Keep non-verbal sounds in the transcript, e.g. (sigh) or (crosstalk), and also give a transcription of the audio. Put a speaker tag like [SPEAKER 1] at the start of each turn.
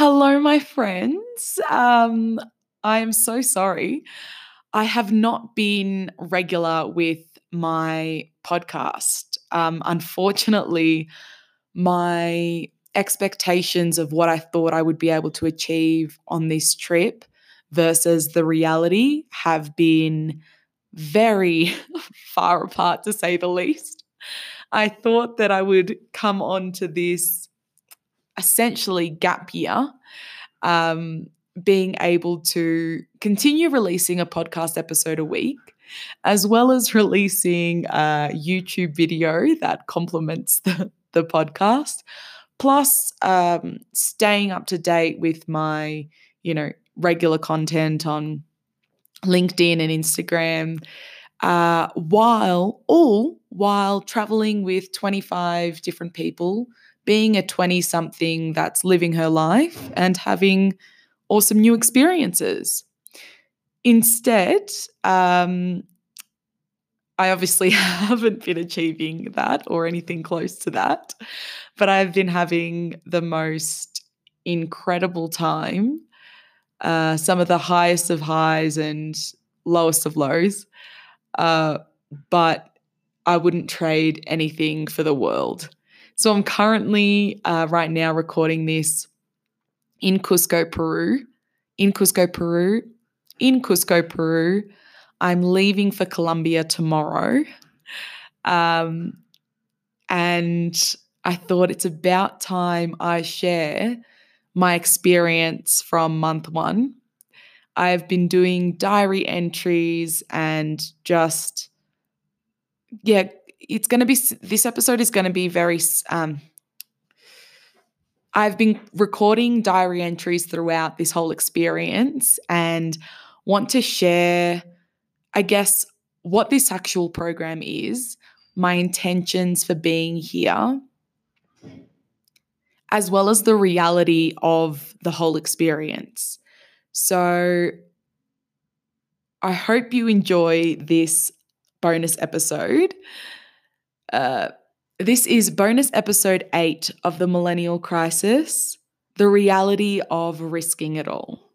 [SPEAKER 1] Hello, my friends. Um, I am so sorry. I have not been regular with my podcast. Um, unfortunately, my expectations of what I thought I would be able to achieve on this trip versus the reality have been very (laughs) far apart, to say the least. I thought that I would come on to this essentially gap year, um, being able to continue releasing a podcast episode a week, as well as releasing a YouTube video that complements the, the podcast, plus um, staying up to date with my, you know, regular content on LinkedIn and Instagram. Uh, while all while traveling with 25 different people being a 20 something that's living her life and having awesome new experiences. Instead, um, I obviously (laughs) haven't been achieving that or anything close to that, but I've been having the most incredible time. Uh, some of the highest of highs and lowest of lows. Uh, but I wouldn't trade anything for the world. So I'm currently uh, right now recording this in Cusco, Peru. In Cusco, Peru. In Cusco, Peru. I'm leaving for Colombia tomorrow. Um, and I thought it's about time I share my experience from month one. I've been doing diary entries and just, yeah, it's going to be this episode is going to be very um, I've been recording diary entries throughout this whole experience and want to share I guess what this actual program is, my intentions for being here, as well as the reality of the whole experience. So I hope you enjoy this bonus episode. Uh, this is bonus episode eight of the Millennial Crisis The Reality of Risking It All.